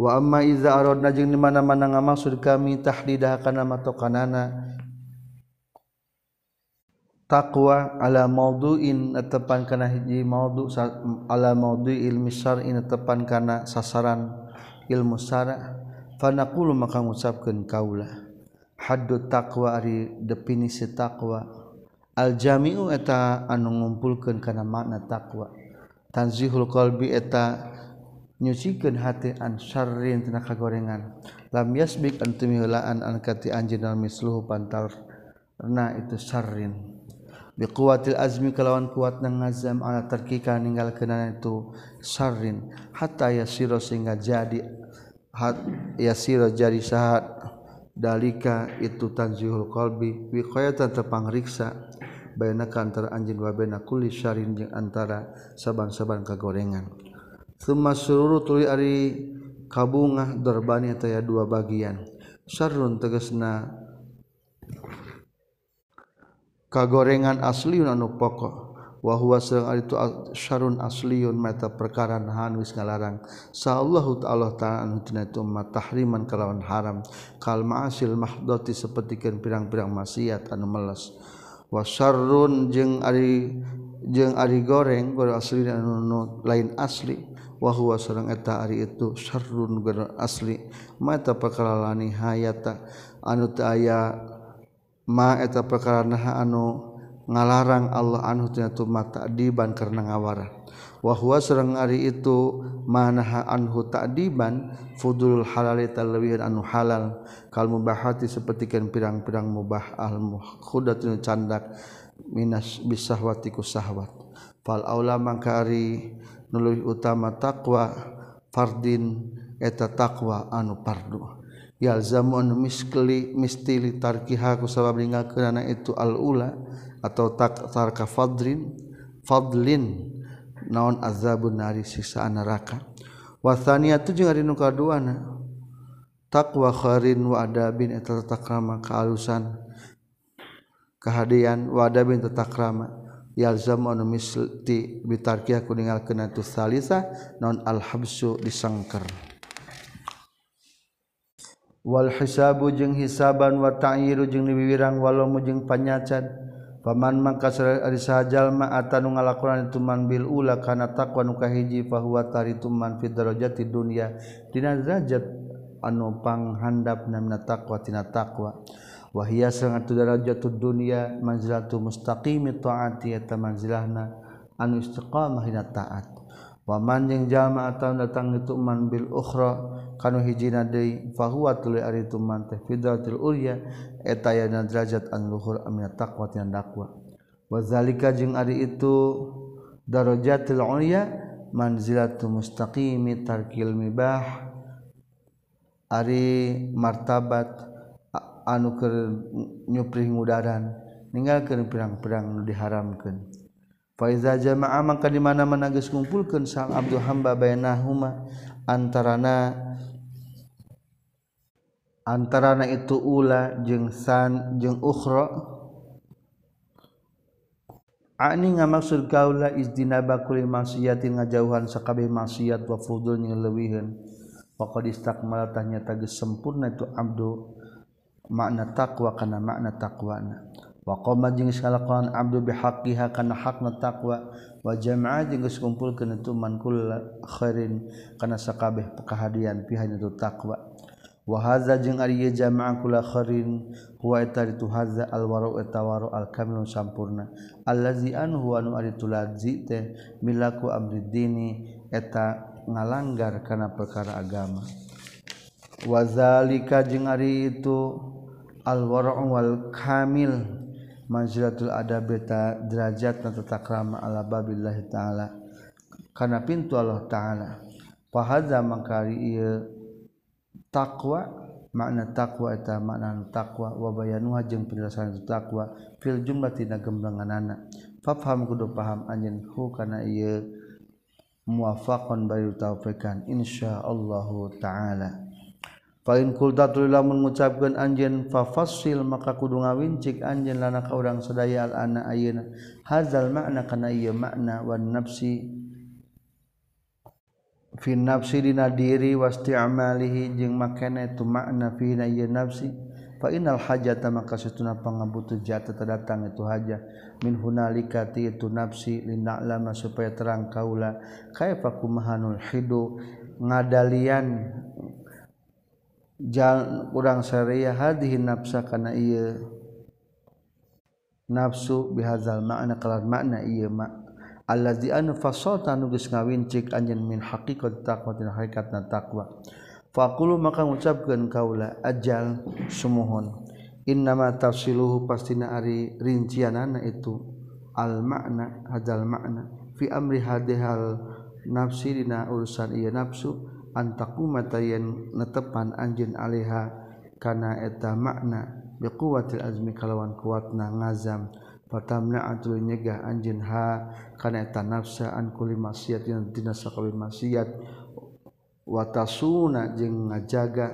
wama iza arod najeng di mana-mana ngamaksud kami tahdidah kana matokanana taqwa ala maudu'in tepan kana hiji maudu ala maudu'il ilmi in tepan kana sasaran ilmu syara. Fanaqulu maka ngucapkeun kaula haddu taqwa ari definisi taqwa. Al jami'u eta anu ngumpulkeun kana makna taqwa. Tanzihul qalbi eta nyucikan hati an syarrin tina kagorengan. Lam yasbik an tumihulaan an kati anjinal misluhu pantal na itu syarrin. Biquwatil azmi kalawan kuat nang ngazam ala terkika ninggal kenana itu syarrin. Hatta yasiro sehingga jadi hat yasiro jadi sahat. Dalika itu tanzihul qalbi wiqayatan tepangriksa bayanakan antara anjin wa bainakulli syarrin jeung antara saban-saban kagorengan. Suma sururu tuli ari kabungah dorbani taya dua bagian. Syarrun tegesna kagorengan asliun anu pokok. Wa huwa sareng ari tu syarrun asliun mata perkara nahan wis ngalarang. Sallallahu ta'ala ta'ala anu tina tu umat tahriman kalawan haram. Kal ma'asil mahdoti sapertikeun pirang-pirang maksiat anu meles. Wa syarrun jeung ari jeung ari goreng goreng asli anu lain asli. wahwa serrang eta ari itu sarrun asli. Mata pekalani hayata. Anu aya ma eta pekalanaha anu ngalarang Allah anutu mata diban karena ngawara wahwa serrang ari itu manaha anhu ta'diban fudul halal talawihan anu halal. Kal mubahati sapertikeun pirang-pirang mubah al mukhudatun candak minas bisahwatiku sahwat. Fal aula mangkari nuluwi utama takwa fardin eta takwa anu pardu. Yalzamun miskeli mistili tarkiha ku sabab ninggalkeunana itu al ula atau tak tarka fadrin fadlin naon azabun nari siksaan neraka. Wa thaniyatu jeung ari nu kaduana takwa kharin wa adabin eta tatakrama kaalusan kahadean wa adabin tatakrama. yalzamu misl ti bitarkiyah ku ninggalkeun tu salisa non al habsu disangker. Wal hisabu jeung hisaban wa ta'yiru jeung diwiwirang walamu jeung panyacan. Paman mangka ari sajalma atanu ngalakonan itu man bil ula kana taqwa nu kahiji fa huwa taritu man fi darajati dunya. Dina derajat anu panghandapna min taqwa tina taqwa Wahia sangat darajatu dunia manzilatu mustaqimi taati eta manzilahna anu istiqamah hina taat. Wa man jeung jalma ataun datang itu man bil ukhra kanu hijina deui fa huwa tuluy ari itu man teh fidratul ulya eta yana derajat an luhur amina taqwa tina dakwa. Wa zalika jeung ari itu darajatul ulya manzilatu mustaqimi tarkil mibah ari martabat anu ke nyupring udaran meninggalkan perang-perang diharamkan Faiza jamaah maka di mana mana kumpulkan Sang Abdu Hamba bainahuma antarana antarana itu ula jeung san jeung ukhra. Ani ngamaksud kaula izdinaba kulli maksiatin ngajauhan sakabeh maksiat wa fudul nyeleuwiheun wa qad istakmala tanya tagis sempurna itu abdu makna takwa kana makna takwana waqama jeung salakuan abdu bihaqiha kana hakna takwa wa jama'a jeung geus kumpulkeun itu man kulla khairin kana sakabeh pekahadian pihan itu takwa wa hadza jeung ari jama'a kulla khairin huwa eta itu hadza al waru eta waru al kamil sampurna. Allazi an huwa nu ari tuladzi teh milaku amriddini eta ngalanggar kana perkara agama. Wazalika jeung ari itu alwara wal kamil manzilatul adab ta derajat na tata krama ala babillahi ta'ala. Kana pintu Allah ta'ala. Fahadza mangkari ieu taqwa. Makna taqwa eta makna taqwa. Wa bayanuha jeung penjelasan taqwa. Fil jumlah tina gemblanganana fafham kudu paham anjeun hu kana ieu muwafaqan bari taufikan. Insyaallah ta'ala. Pain kultatulamun mengucapkan anjen fafasil maka kudu ngawincik anjen lana ka urang sadaya al ana ayeuna. Hazal makna kana ieu makna wan nafsi. Fi nafsi dina diri wasti amalihi jeung makana itu makna fi na ieu nafsi. Fa innal hajata maka satuna pangabutuh jata tadatang itu haja. Min hunalika ti itu nafsi linalama supaya terang kaula. Kaifa kumahanul hidu? Ngadalian jangan kurang syariah hadhi nafsa karena ieu. Nafsu bihazal makna kalan makna ieu ma. Allazi anu fasalta nu geus ngawincik anjeun min haqiqat taqwa tina hakikatna taqwa. Faqulu maka ngucapkeun kaula ajal sumuhun. Innama tafsiluhu pastina ari rincianana itu al makna hadzal makna. Fi amri hadhal nafsi dina urusan ieu nafsu antaku mata yen netepan anjin alha kana eta makna bekuwatil azmi kalawan kuatna ngazam. Fatamna atul nyegah anjin ha kana eta nafsa an kulli maksiat yang dina sakabeh maksiat. Watasuna jeung ngajaga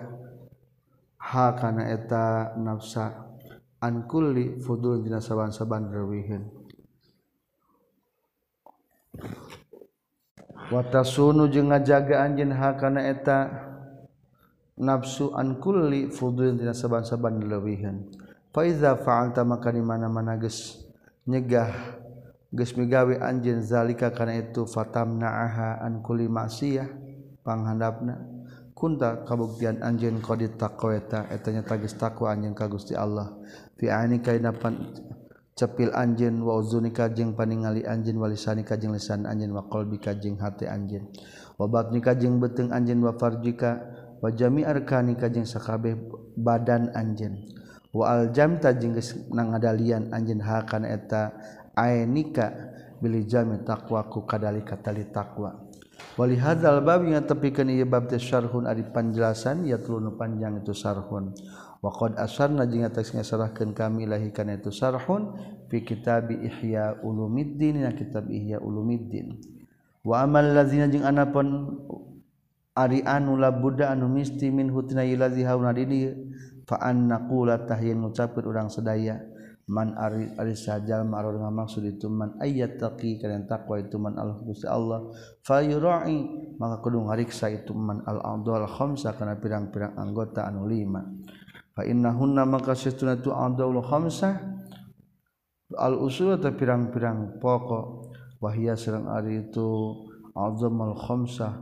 ha kana eta nafsa an kulli fudul dina saban-saban rewihin Wata sunu jeung ngajaga anjin hakana eta nafsu an kulli fudulin dina saban-saban leuwihan fa iza fa'alta maka di mana-mana geus nyegah geus migawe anjeun zalika kana itu fatamna'aha an kulli maksiyah panghandapna. Kunta kabuktian anjeun qad taqwa eta eta nya tagis takwa anjeun ka Gusti Allah. Fi aini kainapan cepil anjin wauzunika jeung paningali anjin walisani kajeng lisan anjin wa qalbika jeung hati anjin wa ni jeung beteng anjin wa farjika wa jami arkanika sakabeh badan anjin wa aljamta jeung nangadalian anjin hakana eta ainika bil jami takwaku kadalika tali taqwa. Wali hadzal bab yang tepikeun ieu bab teh syarhun ari panjelasan ya tuluy panjang itu syarhun waqad asarna jeung atas ngasarahkeun kami lahi kana itu sarhun fi kitab ihya ulumuddin na kitab ihya ulumuddin. Wa amal ladzina jeung anapun ari anu labudda anu misti min hutna ilazi hauna dini fa an naqula tahyin ngucapkeun urang sedaya man ari ari sajal maror maksud itu man ayat taqi kana takwa itu man Allah Gusti Allah. Fa yura'i maka kudu ngariksa itu man al adwal khamsa kana pirang-pirang anggota anu lima. fainahunna maka sesuna tu adul khamsah. Al usul ta pirang-pirang pokok. Wahia sareng ari itu azamul khamsah.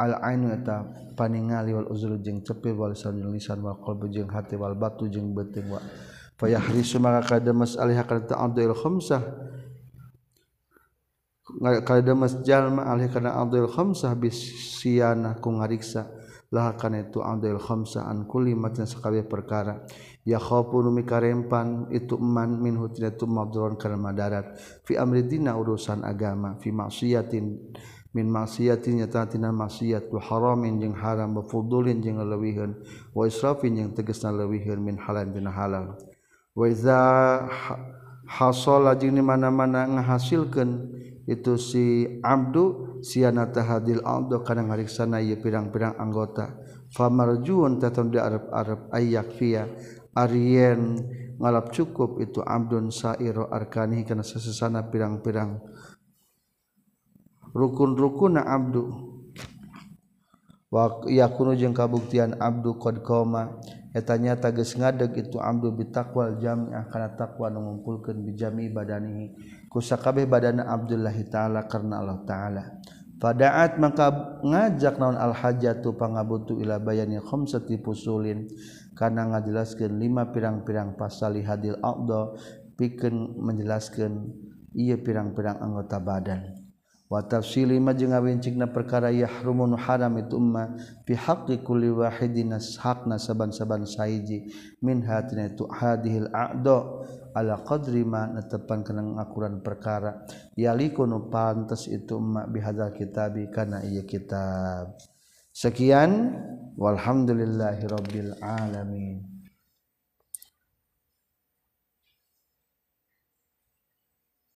Al ainu eta paningali wal uzul jeung cepil wal lisan lisan wal qalbu jeung hati wal batu jeung beuting wa fayahrisu maka kadamas alih kana adul khamsah. Kadamas jalma alih kana adul khamsah bisiana ku ngariksa. Lah itu adul khamsah an kulli matan sakabe perkara. Ya khafu mikarempan itu man min hutinatu madron kana madarat. Fi amri dina urusan agama fi maksiatin. Min maksiatinya tatina maksiat wa haramin jeung haram wa fudulin jeung leuwiheun wa israfin jeung tegasna leuwiheun min halal dina halal. Wa iza hasala jeung mana-mana ngahasilkeun itu si abdu sianatahadil Abdo kana ngariksana ieu pirang-pirang anggota. Famarjuun taton di Arab-arab ayak fia Aryen ngalap cukup itu Abdun sairo arkani kana sesesana pirang-pirang. Rukun-rukun Abdu. Wa yakunu jeung kabuktian Abdu qad qoma etanya tages ngadeg itu Abdu bitakwal jami'ah kana takwa ngumpulkeun bijami badanihi. kusakabeh badana Abdullahi taala karena Allah taala. Fadaat maka ngajak naon al-hajatu pangabutu ila bayani khamsati fusulin kana ngajelaskeun lima pirang-pirang pasal hadil aqda pikeun menjelaskeun ieu pirang-pirang anggota badan. Wa tafsili ma jeung perkara yahrumun haram itu umma fi haqqi kulli wahidin hakna saban-saban saiji min hatina itu hadhil aqda ala qadri ma netepan kenang akuran perkara. Yaliku nu pantes itu emak bihadzal kitabi kana ieu kitab. Sekian walhamdulillahirabbil alamin.